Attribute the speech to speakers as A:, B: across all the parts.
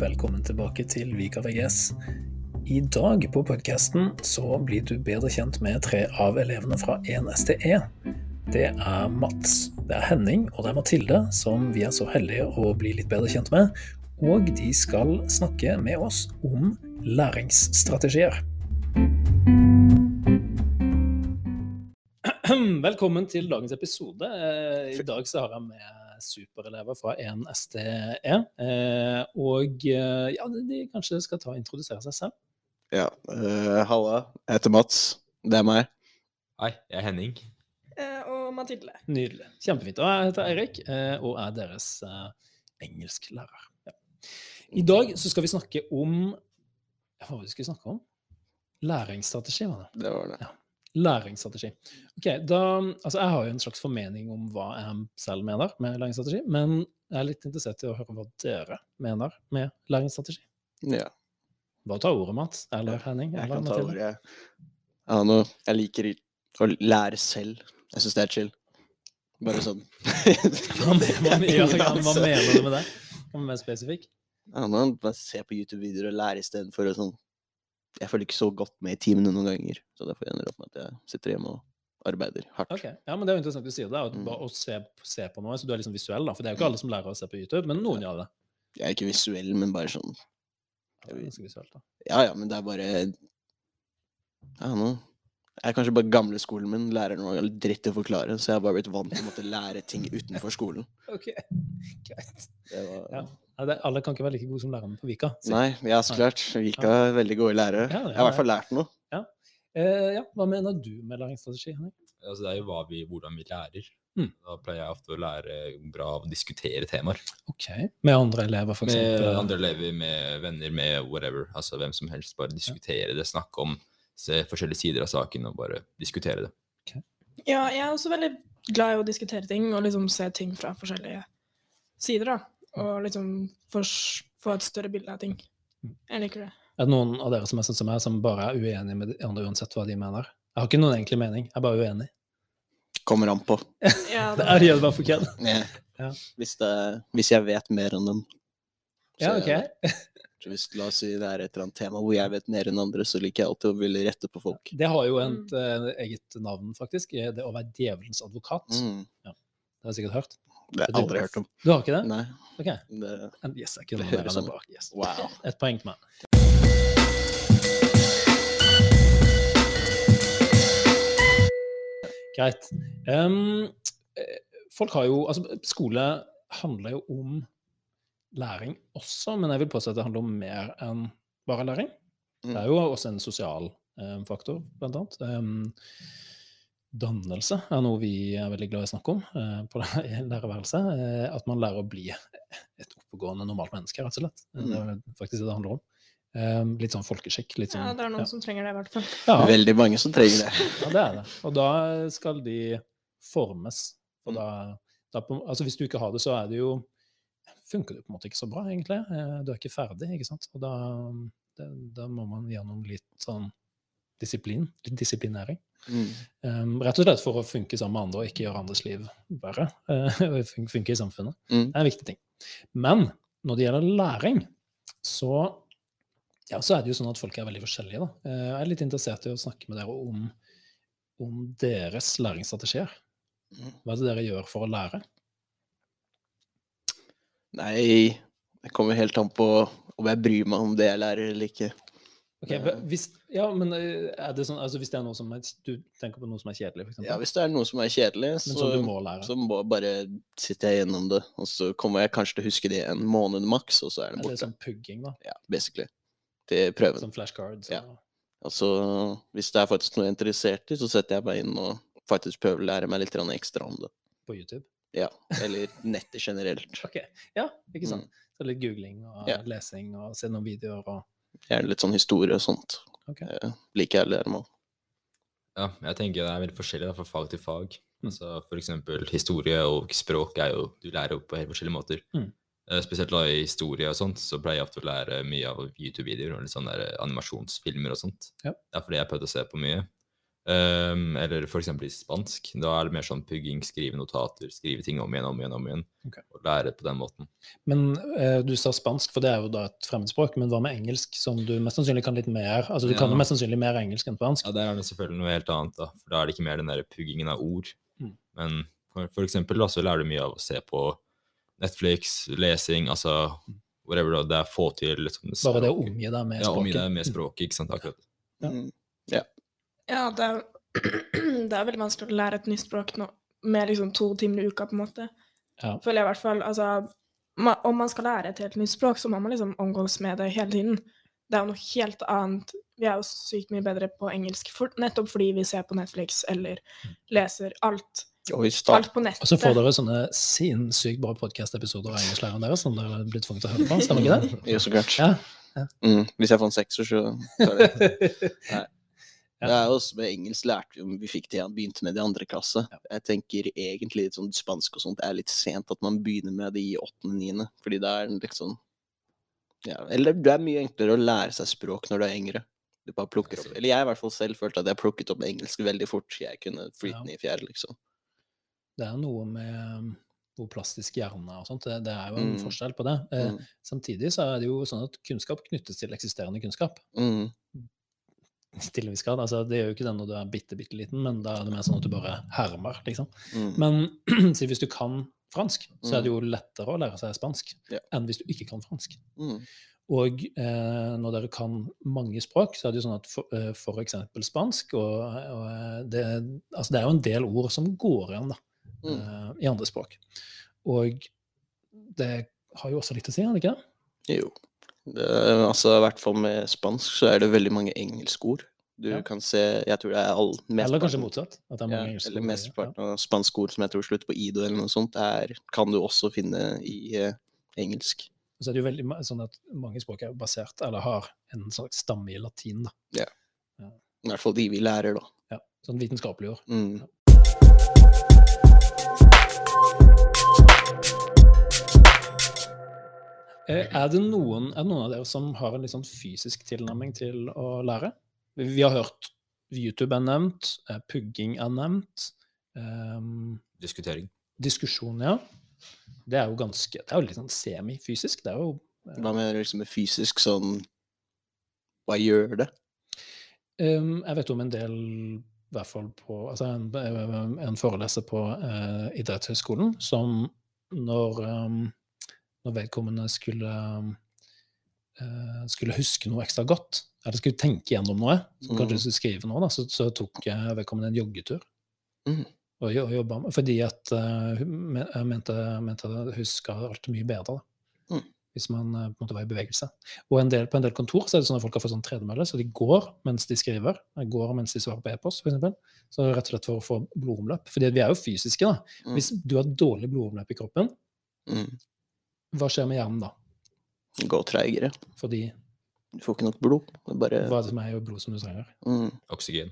A: velkommen tilbake til Vika VGS. I dag på podkasten så blir du bedre kjent med tre av elevene fra 1STE. Det er Mats, det er Henning og det er Mathilde, som vi er så heldige å bli litt bedre kjent med. Og de skal snakke med oss om læringsstrategier. Velkommen til dagens episode. Eh, I dag så har jeg med superelever fra 1STE. eh, Og eh, ja, de kanskje skal ta og introdusere seg selv.
B: Ja, uh, halla. Jeg heter Mats. Det er meg.
C: Hei, jeg er Henning.
D: Eh, og Mathilde.
A: Nydelig. Kjempefint. Og jeg heter Eirik eh, og er deres engelsklærer. Ja. I dag så skal vi snakke om Hva var det vi skulle snakke om? Læringsstrategi, var det.
B: Det var det.
A: Læringsstrategi. Ok, da, altså Jeg har jo en slags formening om hva jeg selv mener med læringsstrategi, men jeg er litt interessert i å høre hva dere mener med læringsstrategi.
B: Ja,
A: Bare ta ordet, Mats. Eller Henning.
B: jeg
A: eller
B: Mathilde. ta ordet. jeg. Ja, nå, jeg liker å lære selv. Jeg syns det er chill. Bare sånn.
A: Hva, men- hva, ja, ja, hva mener du med det? Kan du være mer spesifikk?
B: Ja, nå, bare se på YouTube-videoer og lære istedenfor å sånn Jeg følger ikke så godt med i timene noen ganger, så derfor ender det opp med at jeg sitter hjemme og arbeider hardt.
A: Ok, ja, men Det er jo interessant du sier det, å,
B: Mm.
A: å se, se på noe, så du er liksom visuell. da, For det er jo ikke alle som lærer å se på YouTube, men noen gjør det.
B: Jeg er ikke visuell, men bare sånn
A: jeg, ganske visuelt da.
B: Ja ja, men det er bare Ja, nå Jeg er kanskje bare gamleskolen min. Læreren var dritt til å forklare, så jeg har bare blitt vant til å måtte lære ting utenfor skolen.
A: Ok, greit.
B: Det var...
A: Ja. Ja, det, alle kan ikke være like gode som lærerne på Vika. så-
B: Nei, ja, så klart. Vika er veldig gode lærere.
A: Ja, ja,
B: Jeg har i hvert fall lært noe.
A: Eh, ja, Hva mener du med læringsstrategi?
C: Altså, det er jo hva vi, hvordan vi lærer.
A: Mm.
C: Da pleier jeg ofte å lære bra av å diskutere temaer.
A: Ok, Med andre elever, for
C: Med andre elever, med venner, med whatever. Altså hvem som helst. Bare diskutere det, snakke om se forskjellige sider av saken og bare diskutere det.
D: Ja, jeg er også veldig glad i å diskutere ting og liksom se ting fra forskjellige sider. da. Og liksom få et større bilde av ting.
A: Mm.
D: Jeg liker det.
A: Er det noen av dere som er sånn som meg, som bare er uenige med de andre uansett hva de mener? Jeg har ikke noen egentlig mening, jeg er bare uenig.
B: Kommer an på.
D: Ja,
A: Det er det bare for kødd.
B: Ja.
A: Ja.
B: Hvis, hvis jeg vet mer enn dem. så
A: Ja, ok.
B: så hvis, la oss si det er et eller annet tema hvor jeg vet mer enn andre, så liker jeg alltid å ville rette på folk.
A: Det har jo et mm. eget navn, faktisk. eh, Det å være djevelens advokat.
B: Mm.
A: Det har jeg sikkert hørt.
B: Det har jeg aldri hørt om.
A: Du har ikke det?
B: Nei.
A: Ok.
B: Det,
A: En- Yes, jeg kunne mer enn bak. Yes.
B: wow.
A: Et poeng til meg. Greit. Eh, folk har jo Altså, skole handler jo om læring også, men jeg vil påstå at det handler om mer enn bare læring. Det er jo også en sosial um, faktor, blant annet. Em, dannelse er noe vi er veldig glad i å snakke om eh, på lærerværelset. Eh, at man lærer å bli et oppegående, normalt menneske, rett og slett. Mm. Det er faktisk det det handler om. Eh, litt sånn folkeskikk. Litt sånn,
D: Ja, det er noen
A: ja.
D: som trenger det, i hvert fall.
A: Ja,
B: Veldig mange som trenger det.
A: ja, det er det. Og da skal de formes. Og
B: Mm.
A: da, da på, altså hvis du ikke har det, så er det jo funker det på en måte ikke så bra, egentlig. Eh, Du er ikke ferdig, ikke sant. Og da, det, da må man gjennom litt sånn disiplin, litt disiplinering.
B: Mm.
A: Um, rett og slett for å funke sammen med andre og ikke gjøre andres liv verre. Uh, funke i samfunnet.
B: Mm.
A: Det er en viktig ting. Men når det gjelder læring, så, ja, så er det jo sånn at folk er veldig forskjellige. Da. Eh, Jeg er litt interessert i å snakke med dere om, om deres læringsstrategier.
B: Mm.
A: Hva er det dere gjør for å lære?
B: Nei, det kommer helt an på om jeg bryr meg om det jeg lærer eller ikke.
A: Ok, hvis, ja, men eh, er det sånn, altså hvis det er noe som er, du tenker på noe som er kjedelig, eksempel,
B: Ja, hvis det er noe som er kjedelig, så,
A: du må
B: så må bare sitte jeg gjennom det. Og så kommer jeg kanskje til å huske det en måned maks, og så er det borte.
A: eller
B: det
A: sånn pugging, da,
B: Ja, basically. Til prøven.
A: som flashcards.
B: Ja.
A: og-
B: så, hvis det er faktisk noe jeg er interessert i, så setter jeg meg inn og faktisk prøver å lære meg litt ekstra om det.
A: på YouTube.
B: Ja, eller nettet generelt.
A: Ok, ja, ikke sant?
B: Mm.
A: Så litt googling og
B: Ja.
A: lesing og se noen videoer og
B: litt sånn historie og sånt.
A: Okay.
B: Eh, liker jeg å lære meg om.
C: Ja, jeg tenker det er veldig forskjellig da, fra fag til fag.
A: Mm.
C: Altså, for eksempel historie og språk er jo Du lærer jo på helt forskjellige måter.
A: Mm.
C: Eh, Spesielt da i historie og sånt, så pleier jeg ofte å lære mye av YouTube-videoer og litt sånne der animasjonsfilmer og sånt.
A: Ja.
C: Det er fordi jeg har prøvd å se på mye. Ehm, eller for eksempel i spansk. Da er det mer sånn pugging, skrive notater, skrive ting om igjen, om igjen, om igjen.
A: Okay.
C: Og lære på den måten.
A: Men uh, du sa spansk, for det er jo da et fremmedspråk. Men hva med engelsk, som du mest sannsynlig kan litt mer? Altså du kan jo mest sannsynlig mer engelsk enn spansk.
C: Ja, der er det selvfølgelig noe helt annet, da. For da er det ikke mer den der puggingen av ord.
A: Mm.
C: Men for, eksempel da, så lærer du mye av å se på Netflix, lesing, altså whatever, da. Det er få til liksom,
A: Bare det å omgi deg med språket?
C: Ja, omgi deg med språket, ikke sant. Akkurat.
A: Ja.
B: Mm.
D: Ja, det er, det er veldig vanskelig å lære et nytt språk nå, med liksom to timer i uka, på en måte.
A: Ja.
D: Føler jeg i hvert fall. Altså, om man skal lære et helt nytt språk, så må man liksom omgås med det hele tiden. Det er jo noe helt annet. Vi er jo sykt mye bedre på engelsk, for, nettopp fordi vi ser på Netflix eller leser alt,
B: Og i start,
D: alt på nettet.
A: Og så får dere sånne sinnssykt bra podkast-episoder av engelsklæreren deres som dere er blitt tvunget til å høre på. Stemmer ikke det?
B: Ja, så klart.
A: Ja.
B: Mm. Hvis jeg får en seks, så tar jeg det.
A: Ja.
B: Det er jo også med engelsk lærte vi om vi fikk det igjen, begynte med det i andre klasse. Jeg tenker egentlig litt sånn spansk og sånt er litt sent at man begynner med det i åttende, niende. Fordi det er liksom ja, Eller det er mye enklere å lære seg språk når du er yngre. Du bare plukker opp Eller jeg i hvert fall selv følte at jeg plukket opp engelsk veldig fort. Jeg kunne flyte
A: Ja.
B: ned i fjerde, liksom.
A: Det er noe med um, hvor plastisk er og sånt. Det, det er jo en
B: Mm.
A: forskjell på det. Eh,
B: Mm.
A: Samtidig så er det jo sånn at kunnskap knyttes til eksisterende kunnskap.
B: Mm.
A: Til grad. Altså, det gjør jo ikke det når du er bitte, bitte liten, men da er det mer sånn at du bare hermer, liksom.
B: Mm.
A: Men hvis du kan fransk, så er det jo lettere å lære seg spansk
B: Ja.
A: enn hvis du ikke kan fransk.
B: Mm.
A: Og eh, når dere kan mange språk, så er det jo sånn at for, eh, for spansk og, og eh, det, altså det er jo en del ord som går igjen da,
B: Mm.
A: eh, i andre språk. Og det har jo også litt å si, har det ikke det?
B: Jo. Det, altså, I hvert fall med spansk så er det veldig mange engelskord. Du
A: Ja.
B: kan se Jeg tror det er all
A: Eller kanskje motsatt? At det er
B: Ja,
A: mange engelske
B: eller
A: ord i-
B: mesteparten av spanske ord som jeg tror slutter på ido eller noe sånt, er, kan du også finne i uh, engelsk.
A: Så er det jo veldig sånn at mange språk er basert, eller har en slags stamme i latin, da. Ja.
B: I hvert fall de vi lærer, da.
A: Ja, sånn vitenskapelig ord.
B: Mm.
A: Er det, noen, er det noen av dere som har en litt sånn fysisk tilnærming til å lære? Vi har hørt YouTube er nevnt, eh, pugging er nevnt, Um,
C: Diskutering.
A: diskusjon, ja. Det er jo ganske Det er jo litt sånn semifysisk. Det er jo
B: Hva mener du liksom med fysisk sånn Hva gjør det?
A: Um, Jeg vet om en del, i hvert fall på Altså en, en foreleser på uh, idrettshøyskolen som når, ehm, når vedkommende skulle eh, skulle huske noe ekstra godt, eller skulle tenke gjennom noe, som kanskje
B: Mhm.
A: skulle skrive noe, da, så, så tok vedkommende en joggetur.
B: Mm.
A: Og, og jobba med, fordi at eh, hun mente, mente huska alt mye bedre. Da.
B: Mhm.
A: Hvis man eh, på en måte var i bevegelse. Og en del, på en del kontor så er det sånn at folk har fått sånn tredemølle, så de går mens de skriver. De går mens de svarer på e-post, f.eks. Så rett og slett for å få blodomløp. Fordi vi er jo fysiske, da.
B: Mm.
A: Hvis du har dårlig blodomløp i kroppen,
B: Mm.
A: Hva skjer med hjernen da?
B: Gå treigere.
A: Fordi
B: Du får ikke nok blod. Det er bare
A: hva er det som er i blod som du trenger?
B: mm.
C: Oksygen.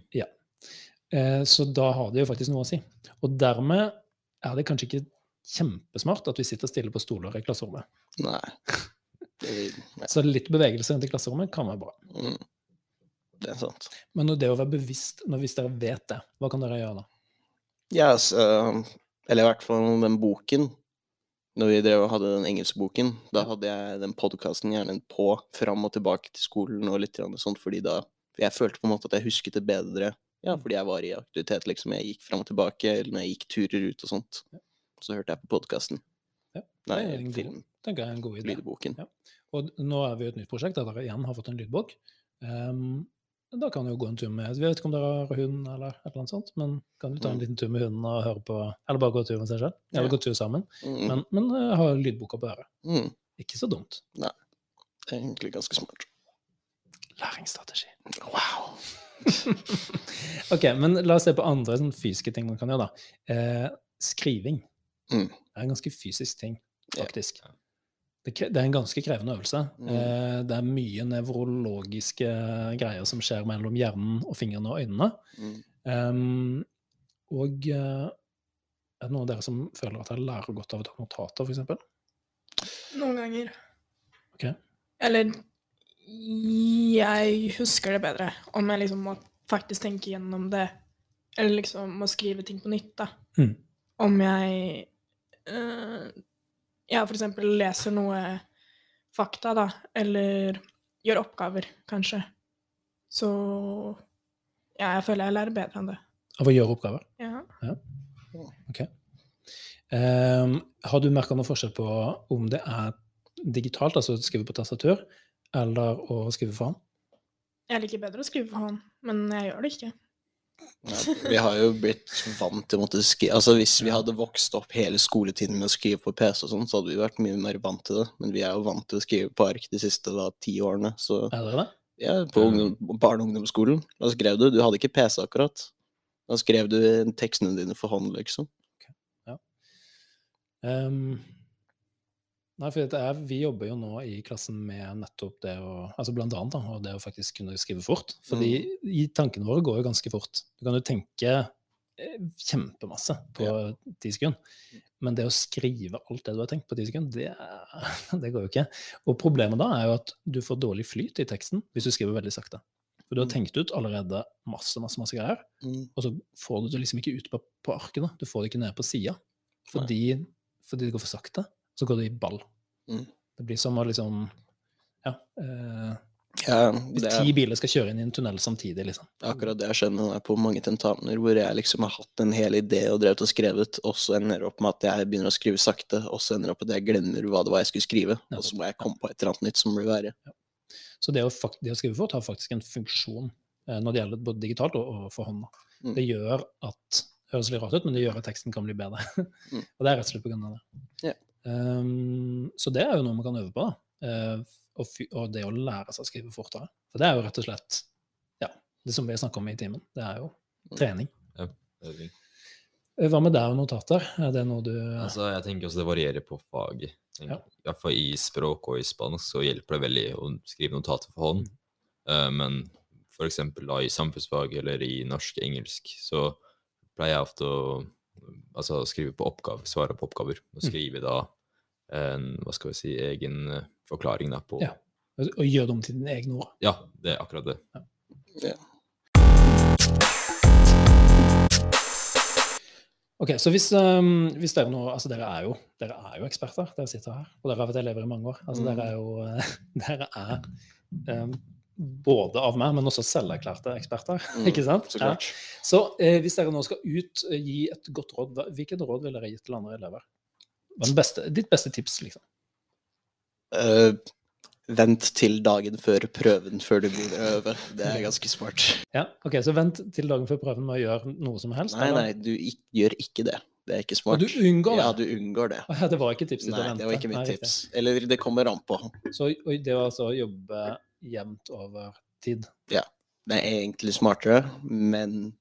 A: Eh, så da har det jo faktisk noe å si. Og dermed er det kanskje ikke kjempesmart at vi sitter stille på stoler i klasserommet.
B: Nei. Det, ja.
A: Så litt bevegelse inn i klasserommet kan være bra.
B: Mm. det er sant.
A: Men når det å være bevisst, når hvis dere vet det, hva kan dere gjøre da?
B: Ja, så, eller i hvert fall den boken. Når vi drev og hadde den engelskboken, da hadde jeg den podkasten gjerne på fram og tilbake til skolen og litt sånt, fordi da Jeg følte på en måte at jeg husket det bedre. Ja, fordi jeg var i aktivitet, liksom. Jeg gikk fram og tilbake, eller når jeg gikk turer ut og sånt. Så hørte jeg på podkasten.
A: Ja,
B: Nei,
A: en
B: film.
A: tenker jeg er en god idé.
B: Lydboken.
A: Ja. Og nå er vi i et nytt prosjekt der dere igjen har fått en lydbok. Ehm, da kan du jo gå en tur med Vi vet ikke om dere har hund eller et eller annet sånt, men kan du ta en
B: Mm.
A: liten tur med hunden og høre på Eller bare gå tur med seg selv? Eller
B: Ja.
A: gå tur sammen.
B: Mm.
A: Men, men uh, ha lydboka på øret.
B: Mm.
A: Ikke så dumt.
B: Er egentlig ganske smart.
A: Læringsstrategi.
B: Wow.
A: ok, men la oss se på andre sånn, fysiske ting man kan gjøre, da. Eh, skriving
B: Mm.
A: er en ganske fysisk ting, faktisk. Kre- det er en ganske krevende øvelse.
B: Mm.
A: Eh, det er mye nevrologiske greier som skjer mellom hjernen og fingrene og øynene.
B: Mm.
A: Um, og eh, er det noen av dere som føler at dere lærer godt av å ta notater, f.eks.?
D: Noen ganger.
A: Ok.
D: Eller jeg husker det bedre om jeg liksom må faktisk tenke gjennom det Eller liksom må skrive ting på nytt, da.
A: Mm.
D: Om jeg eh, ja, eksempel leser noe fakta, da, eller gjør oppgaver, kanskje. Så ja, jeg føler jeg lærer bedre enn det.
A: Av å gjøre oppgaver?
D: Ja.
A: Ok. Um, har du merka noe forskjell på om det er digitalt, altså å skrive på tastatur, eller å skrive for hånd?
D: Jeg liker bedre å skrive for hånd, men jeg gjør det ikke.
B: Ja, vi har jo blitt vant til å måtte skrive Altså Hvis vi hadde vokst opp hele skoletiden med å skrive på PC, og sånn, så hadde vi vært mye mer vant til det. Men vi er jo vant til å skrive på ark de siste da, ti årene. Så
A: Er det det?
B: ja, på ungdom, barne- og ungdomsskolen, da skrev du Du hadde ikke PC akkurat. Da skrev du tekstene dine for hånd, liksom.
A: Ehm, nei, for det er, vi jobber jo nå i klassen med nettopp det å altså blant annet da, og det å faktisk kunne skrive fort. Fordi i tankene våre går jo ganske fort. Du kan jo tenke eh, kjempemasse på ti sekunder. Men det å skrive alt det du har tenkt på ti sekunder, det, det går jo ikke. Og problemet da er jo at du får dårlig flyt i teksten hvis du skriver veldig sakte. For du har
B: Mm.
A: tenkt ut allerede masse, masse, masse greier.
B: Mm.
A: Og så får du det liksom ikke ut på, på arket. da. Du får det ikke ned på sida. Fordi, fordi det går for sakte. Så går det i ball.
B: Mm.
A: Det blir som å liksom Ja. Eh,
B: Ja, det er
A: ti biler skal kjøre inn i en tunnel samtidig, liksom.
B: akkurat det jeg skjønner jeg er på mange tentamener hvor jeg liksom har hatt en hel idé og drevet og skrevet, og så ender det opp med at jeg begynner å skrive sakte, og så ender det opp med at jeg glemmer hva det var jeg skulle skrive, og så må jeg komme på et eller annet nytt som blir verre.
A: Så det å, det å skrive fort har faktisk en funksjon eh, når det gjelder både digitalt og, og for hånda.
B: Mm.
A: Det gjør at det høres litt rart ut, men det gjør at teksten kan bli bedre.
B: Mm.
A: og det er rett og slett av det.
B: Ja.
A: Ehm, så det er jo noe man kan øve på. da. Eh, og, og det å lære seg å skrive fortere. For det er jo rett og slett ja, det som vi har snakket om i timen. Det er jo
B: Mm.
A: trening.
C: Øving.
A: Eh, Hva med deg og notater? Er det noe du
C: Altså, jeg tenker også det varierer på fag.
A: Ja.
C: I hvert fall i språk og i spansk så hjelper det veldig å skrive notater for hånd. Eh, men for eksempel i samfunnsfag eller i norsk-engelsk så pleier jeg ofte å altså, skrive på oppgaver, svare på oppgaver. Og
A: Mm.
C: da en hva skal vi si, egen eh, forklaring da på
A: Ja. Å gjøre det om til dine egne ord?
C: Ja, det er akkurat det.
A: Ok, så hvis, um, hvis dere nå Altså, dere er, jo, dere er jo eksperter, dere sitter her. Og dere har vært elever i mange år. Altså, dere er jo eh, Dere er um, både av meg, men også selverklærte eksperter.
B: Mm,
A: ikke sant?
B: Så.
A: Ja. Så eh, hvis dere nå skal ut, eh, gi et godt råd, hvilket råd ville dere gitt til andre elever? Hva er beste, ditt beste tips, liksom?
B: Uh, vent til dagen før prøven før du begynner å øve. Det er ganske smart.
A: Ja, ok, Så vent til dagen før prøven med å gjøre noe som helst?
B: Nei,
A: eller?
B: nei, du ik gjør ikke det. Det er ikke smart.
A: Og du unngår det?
B: Ja, du unngår det.
A: Ja, det var ikke tipset ditt å
B: Nei, det var ikke mitt
A: Nei,
B: tips. Eller det kommer an på.
A: Så det var altså å jobbe jevnt over tid Ja.
B: Det er egentlig smartere, men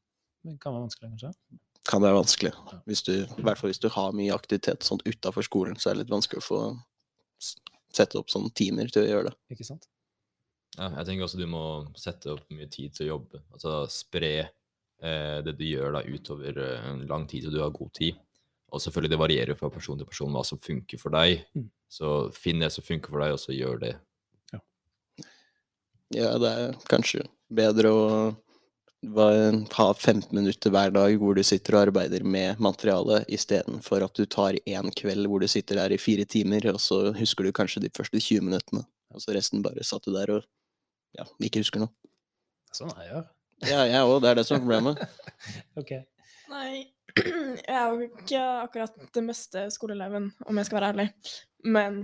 A: det kan være vanskelig, kanskje?
B: Kan være vanskelig. Hvis du, I hvert fall hvis du har mye aktivitet sånn utafor skolen, så er det litt vanskelig å få sette opp sånne timer til å gjøre det.
A: Ikke sant?
C: Ja, jeg tenker også du må sette opp mye tid til å jobbe. Altså spre eh, det du gjør da utover eh, en lang tid, så du har god tid. Og selvfølgelig det varierer fra person til person hva som funker for deg.
A: Mm.
C: Så finn det som funker for deg, og så gjør det.
B: Ja, det er kanskje bedre å ha 15 minutter hver dag hvor du sitter og arbeider med materialet, istedenfor at du tar én kveld hvor du sitter der i fire timer, og så husker du kanskje de første 20 minuttene. Og så resten bare satt du der og ja, ikke husker noe.
A: Sånn er jeg gjør.
B: Ja, jeg òg. Det er det som er problemet.
A: okay.
D: Nei, jeg er jo ikke akkurat den beste skoleeleven, om jeg skal være ærlig. Men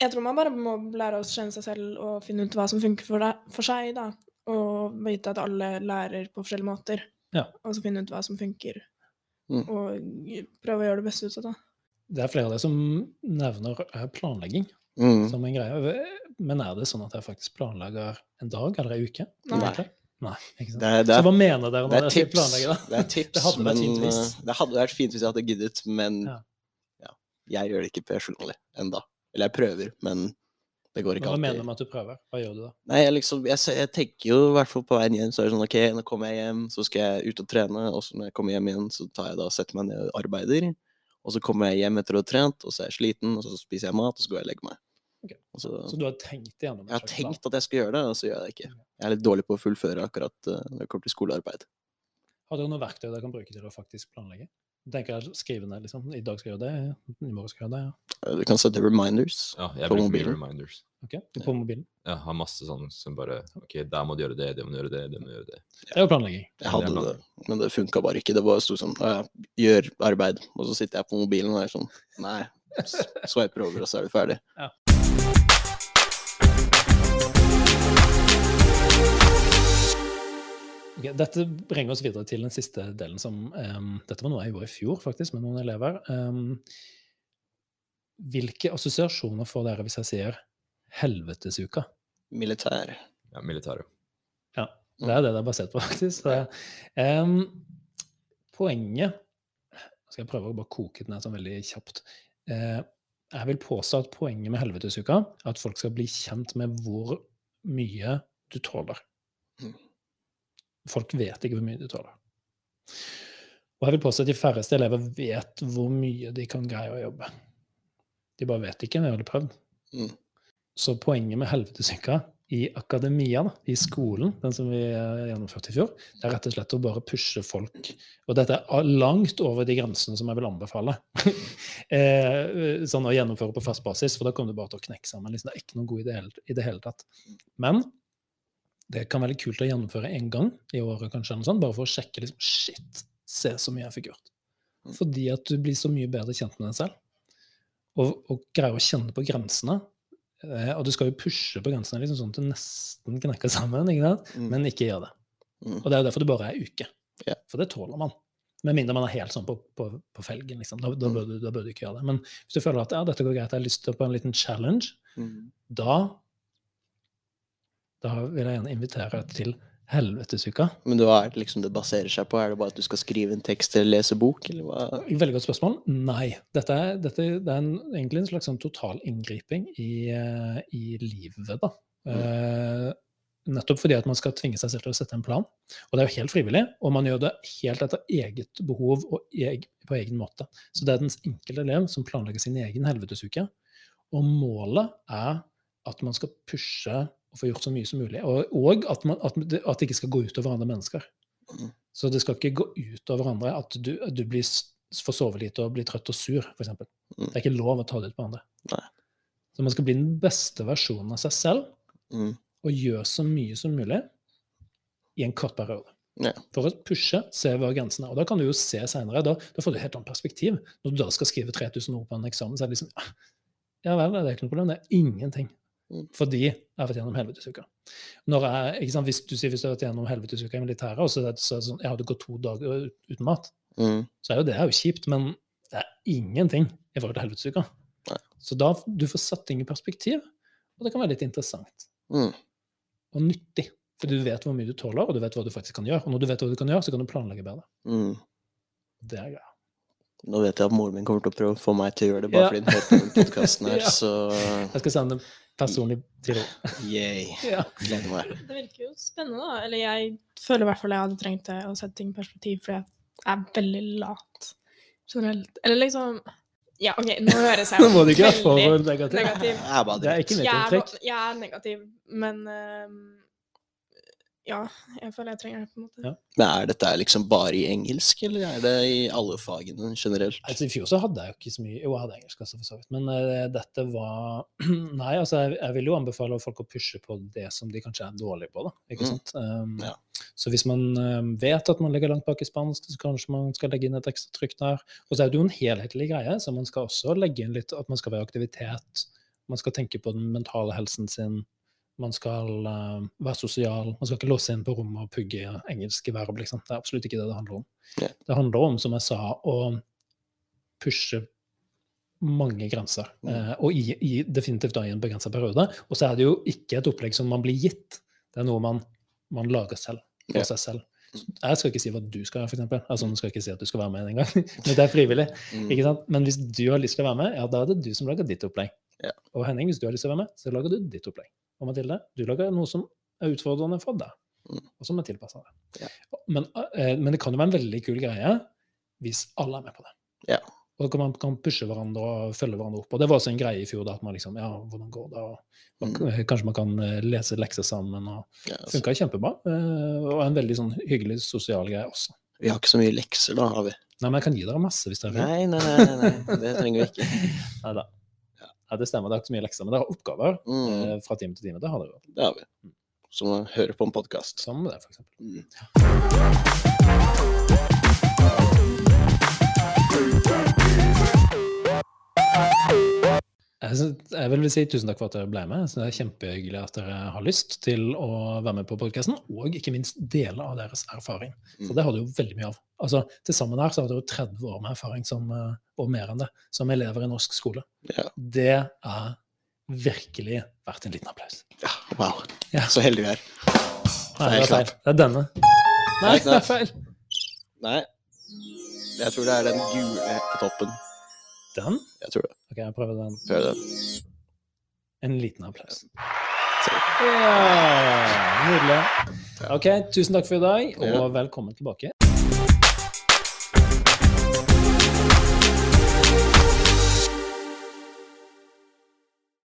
D: jeg tror man bare må lære å kjenne seg selv og finne ut hva som funker for, deg, for seg, da. Og vite at alle lærer på forskjellige måter.
A: Ja.
D: Og så finne ut hva som funker.
B: Mm.
D: Og prøve å gjøre det beste ut av det.
A: Det er flere av dere som nevner eh, planlegging
B: Mm.
A: som en greie. Men er det sånn at dere faktisk planlegger en dag eller en uke?
D: Nei.
A: Nei, ikke sant?
B: Det er, det
A: Så
B: er,
A: hva mener dere når
B: er
A: dere sier
B: tips,
A: planlegge, da?
B: det er tips
A: Det hadde
B: men eh, det hadde vært fint hvis jeg hadde giddet, men
A: Ja.
B: ja, jeg gjør det ikke personlig enda. Eller jeg prøver, men det går ikke
A: Hva mener du
B: alltid.
A: med at du prøver? Hva gjør du da?
B: Nei, jeg, liksom, jeg, jeg tenker jo i hvert fall på veien hjem, så er det sånn ok, nå kommer jeg hjem, så skal jeg ut og trene, og så når jeg kommer hjem igjen, så tar jeg da og setter meg ned og arbeider. Og så kommer jeg hjem etter å ha trent, og så er jeg sliten, og så spiser jeg mat, og så går jeg og legger meg.
A: Ok.
B: Så,
A: Så du har tenkt igjennom det?
B: jeg har tenkt at jeg skal gjøre det, og så gjør jeg det ikke. Jeg er litt dårlig på å fullføre akkurat uh, når det kommer til skolearbeid.
A: Har dere noe verktøy dere kan bruke til å faktisk planlegge? Tenker jeg skrive ned, liksom. I dag skal jeg gjøre det, i morgen skal jeg gjøre det. ja.
B: Du kan sette reminders.
C: Ja, jeg
B: På
C: bruker mye
B: mobilen?
C: reminders.
A: Ok, På mobilen.
C: Jeg har masse sånn som bare OK, der må du gjøre det, det må du gjøre det, det må du gjøre det.
A: Det er jo planlegging.
B: Jeg hadde det, men det funka bare ikke. Det bare sto sånn «Å, ja, Gjør arbeid. Og så sitter jeg på mobilen og er sånn Nei. s- Sveiper over, og så er du ferdig.
A: Ok, dette bringer oss videre til den siste delen som um, Dette var noe jeg gjorde i fjor, faktisk, med noen elever. Um, hvilke assosiasjoner får dere hvis jeg sier helvetesuka?
B: Militær.
C: Ja, militæret.
A: Ja, det er det det er basert på, faktisk. Så, um, poenget Skal jeg prøve å bare koke den ned sånn veldig kjapt. Uh, jeg vil påstå at poenget med helvetesuka er at folk skal bli kjent med hvor mye du tåler. Folk vet ikke hvor mye de tåler. Og jeg vil påstå at de færreste elever vet hvor mye de kan greie å jobbe. De bare vet ikke, vi har aldri prøvd.
B: Mm.
A: Så poenget med helvetesyka i akademia, da, i skolen, den som vi eh, gjennomførte i fjor, det er rett og slett å bare pushe folk. Og dette er langt over de grensene som jeg vil anbefale. eh, sånn å gjennomføre på fast basis, for da kommer du bare til å knekke sammen. Liksom, det er ikke noe god idé i det hele tatt. Men det kan være kult å gjennomføre en gang i året, kanskje, noe sånt, bare for å sjekke liksom, Shit, se så mye jeg fikk gjort.
B: Mm.
A: Fordi at du blir så mye bedre kjent med deg selv. Og, og greier å kjenne på grensene. Eh, og du skal jo pushe på grensene liksom sånn at du nesten knekker sammen, ikke?
B: Mm.
A: men ikke gjør det.
B: Mm.
A: Og det er jo derfor det bare er uke.
B: Yeah.
A: For det tåler man. Med mindre man er helt sånn på, på, på felgen, liksom. Da, da,
B: Mm.
A: bør du, da bør du ikke gjøre det. Men hvis du føler at ja, dette går greit, jeg har lyst til på en liten challenge,
B: Mm.
A: da da vil jeg gjerne invitere deg til helvetesuka.
B: Men hva er det liksom det baserer seg på? Er det bare at du skal skrive en tekst eller lese bok, eller hva?
A: Veldig godt spørsmål. Nei. Dette er, dette, det er en, egentlig en slags sånn total inngriping i, eh, i livet, da. Eh, nettopp fordi at man skal tvinge seg selv til å sette en plan. Og det er jo helt frivillig, og man gjør det helt etter eget behov og eg, på egen måte. Så det er den enkelte elev som planlegger sin egen helvetesuke. Og målet er at man skal pushe og få gjort så mye som mulig. Og, og at, man, at, det, at det ikke skal gå ut over andre mennesker.
B: Mm.
A: Så det skal ikke gå ut over andre at du, du blir, får sove lite og blir trøtt og sur, f.eks.
B: Mm.
A: Det er ikke lov å ta det ut på andre.
B: Nei.
A: Så man skal bli den beste versjonen av seg selv
B: Mm.
A: og gjøre så mye som mulig i en kort periode.
B: Ja.
A: For å pushe, se hva grensene er. Og da kan du jo se senere, da, da får du helt annet perspektiv. Når du da skal skrive 3000 ord på en eksamen, så er det liksom ah, Ja vel, det er ikke noe problem, det er ingenting. Fordi jeg har vært gjennom helvetesuka. Hvis du sier hvis du har vært gjennom helvetesuka i militæret, og så er det, så sånn Jeg hadde gått to dager uten mat,
B: Mm.
A: så er jo det er jo kjipt, men det er ingenting i forhold til helvetesuka. Så da du får satt ting i perspektiv, og det kan være litt interessant
B: Mm.
A: og nyttig. For du vet hvor mye du tåler, og du vet hva du faktisk kan gjøre. Og når du vet hva du kan gjøre, så kan du planlegge bedre.
B: Mm.
A: Det er greia.
B: Nå vet jeg at moren min kommer til å prøve å få meg til å gjøre det, bare
A: Ja.
B: fordi den hørte på den podkasten her,
A: Ja.
B: så
A: Jeg skal sende personlig til henne.
B: yay.
A: Ja.
B: Gleder meg.
D: Det virker jo spennende, da. Eller jeg føler i hvert fall jeg hadde trengt det, å sette ting i perspektiv, for jeg er veldig lat generelt. Eller liksom Ja, OK, nå høres jeg
A: Nå
D: veldig
A: negativ.
D: negativ.
B: Jeg er bare
A: er mitt
D: Jeg er, jeg er negativ, men ehm, ja, jeg føler jeg trenger det, på en måte.
A: Ja.
B: Men er dette liksom bare i engelsk, eller er det i alle fagene generelt?
A: Altså, I fjor så hadde jeg jo ikke så mye Jo, jeg hadde engelsk også, for så vidt. Men uh, dette var Nei, altså, jeg, jeg vil jo anbefale folk å pushe på det som de kanskje er dårlige på, da. Ikke
B: Mm.
A: sant? Um,
B: Ja.
A: Så hvis man um, vet at man ligger langt bak i spansk, så kanskje man skal legge inn et ekstra trykk der. Og så er det jo en helhetlig greie, så man skal også legge inn litt at man skal være i aktivitet. Man skal tenke på den mentale helsen sin. Man skal uh, være sosial. Man skal ikke låse inn på rommet og pugge engelske verb. Liksom. Det er absolutt ikke det det handler om.
B: Ja.
A: Det handler om, som jeg sa, å pushe mange grenser.
B: Mm.
A: Uh, og i, i, definitivt da i en begrensa periode. Og så er det jo ikke et opplegg som man blir gitt. Det er noe man, man lager selv. For
B: Ja.
A: seg selv. Jeg skal ikke si hva du skal gjøre, f.eks. Altså, jeg skal ikke si at du skal være med en gang, men det er frivillig.
B: Mm.
A: ikke sant? Men hvis du har lyst til å være med, ja, da er det du som lager ditt opplegg.
B: Ja.
A: Og Henning, hvis du har lyst til å være med, så lager du ditt opplegg. Og Mathilde, du lager noe som er utfordrende for deg,
B: Mm.
A: og som er tilpassa deg.
B: Ja.
A: Men, eh, men det kan jo være en veldig kul greie hvis alle er med på det.
B: Ja.
A: Og kan man kan pushe hverandre og følge hverandre opp. Og det var også en greie i fjor, da, at man liksom Ja, hvordan går det? Og man,
B: Mm.
A: Kanskje man kan eh, lese lekser sammen. og
B: Ja, altså,
A: funka kjempebra. eh, Og en veldig sånn hyggelig sosial greie også.
B: Vi har ikke så mye lekser, da, har vi?
A: Nei, men jeg kan gi dere masse hvis dere vil.
B: Nei, nei, nei, nei. det trenger vi ikke.
A: Neida. Ja, det stemmer, det er ikke så mye lekser. Men dere har oppgaver
B: Mm,
A: eh, fra time til time. Det har dere
B: det har vi. Som å høre på en podkast.
A: Som det, for eksempel.
B: Mm.
A: Jeg, vil si tusen takk for at dere ble med. Synes det er Kjempehyggelig at dere har lyst til å være med på podkasten, og ikke minst dele av deres erfaring. For
B: Mm.
A: det har du jo veldig mye av. Altså, Til sammen her så har du jo 30 år med erfaring, som, eh, og mer enn det, som elever i norsk skole.
B: Ja.
A: Det er virkelig verdt en liten applaus.
B: ja, wow.
A: Ja.
B: Så heldig vi er.
A: Nei, det er feil. Det er denne. Nei, det er feil.
B: Nei, jeg tror det er den gule på toppen.
A: Den?
B: Jeg tror det.
A: Ok, jeg prøver den.
B: Prøv den.
A: En liten applaus. Ja, nydelig. Ok, tusen takk for i dag, og velkommen tilbake.